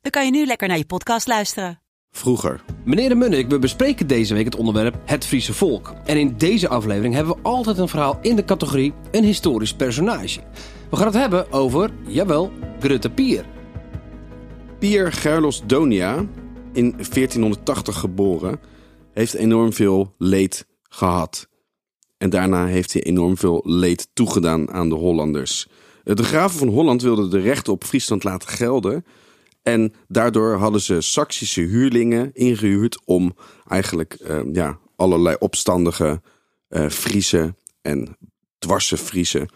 dan kan je nu lekker naar je podcast luisteren. Vroeger. Meneer de Munnik, we bespreken deze week het onderwerp het Friese volk. En in deze aflevering hebben we altijd een verhaal in de categorie een historisch personage. We gaan het hebben over, jawel, Grutte Pier. Pier Gerlos Donia, in 1480 geboren, heeft enorm veel leed gehad. En daarna heeft hij enorm veel leed toegedaan aan de Hollanders. De graven van Holland wilden de rechten op Friesland laten gelden. En daardoor hadden ze Saksische huurlingen ingehuurd om eigenlijk eh, ja, allerlei opstandige eh Friese en dwarse Friese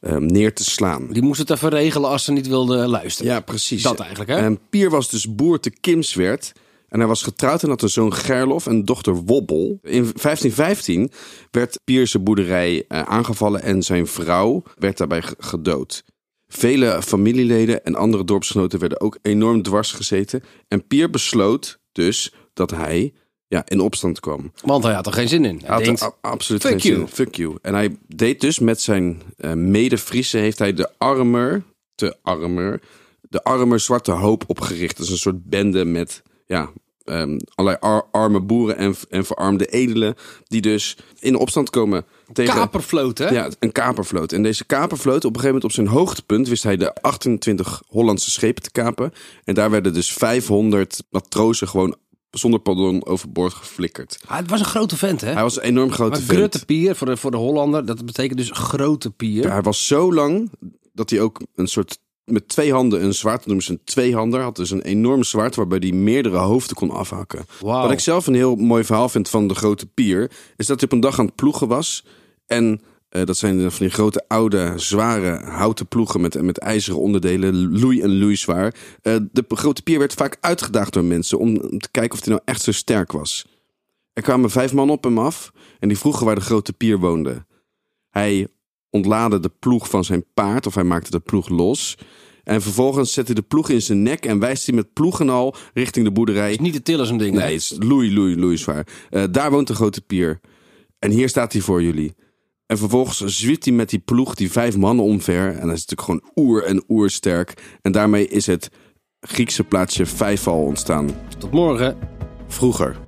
eh, neer te slaan. Die moest het even regelen als ze niet wilden luisteren. Ja, precies. Dat eigenlijk, hè? En Pier was dus boer te Kimswerd. En hij was getrouwd en had een zoon Gerlof en dochter Wobbel. In 1515 werd Pier zijn boerderij aangevallen en zijn vrouw werd daarbij ge- gedood. Vele familieleden en andere dorpsgenoten werden ook enorm dwars gezeten. En Pier besloot dus dat hij ja, in opstand kwam. Want hij had er geen zin in. Hij had denkt, er absoluut geen zin you. in. Fuck you. En hij deed dus met zijn eh mede-Friese, heeft hij de Armer, te Armer, de Armer Zwarte Hoop opgericht. Dat is een soort bende met, ja, ehm, allerlei ar- arme boeren en, en verarmde edelen. Die dus in opstand komen tegen... kapervloot, hè? Ja, een kapervloot. En deze kapervloot, op een gegeven moment op zijn hoogtepunt, wist hij de 28 Hollandse schepen te kapen. En daar werden dus 500 matrozen gewoon zonder pardon overboord geflikkerd. Ah, het was een grote vent, hè? Hij was een enorm grote maar vent. Grutte Pier, voor de, voor de Hollander, dat betekent dus grote pier. Ja, hij was zo lang dat hij ook een soort met twee handen een zwaard, dat noemen ze een tweehander, had dus een enorm zwaard waarbij hij meerdere hoofden kon afhakken. Wat ik zelf een heel mooi verhaal vind van de grote pier, is dat hij op een dag aan het ploegen was en eh, dat zijn van die grote, oude, zware houten ploegen met, met ijzeren onderdelen, loei en loei zwaar. Eh, de grote pier werd vaak uitgedaagd door mensen om te kijken of hij nou echt zo sterk was. Er kwamen vijf man op hem af en die vroegen waar de grote pier woonde. Hij ontlaadde de ploeg van zijn paard, of hij maakte de ploeg los. En vervolgens zette hij de ploeg in zijn nek en wijst hij met ploeg en al richting de boerderij. Niet te tillen zo'n ding. hè? Nee, het is loei, loei, loei zwaar. Eh, daar woont de grote pier. En hier staat hij voor jullie. En vervolgens zwiept hij met die ploeg die vijf mannen omver. En hij is natuurlijk gewoon oer en oersterk. En daarmee is het Griekse plaatsje Vijfal ontstaan. Tot morgen. Vroeger.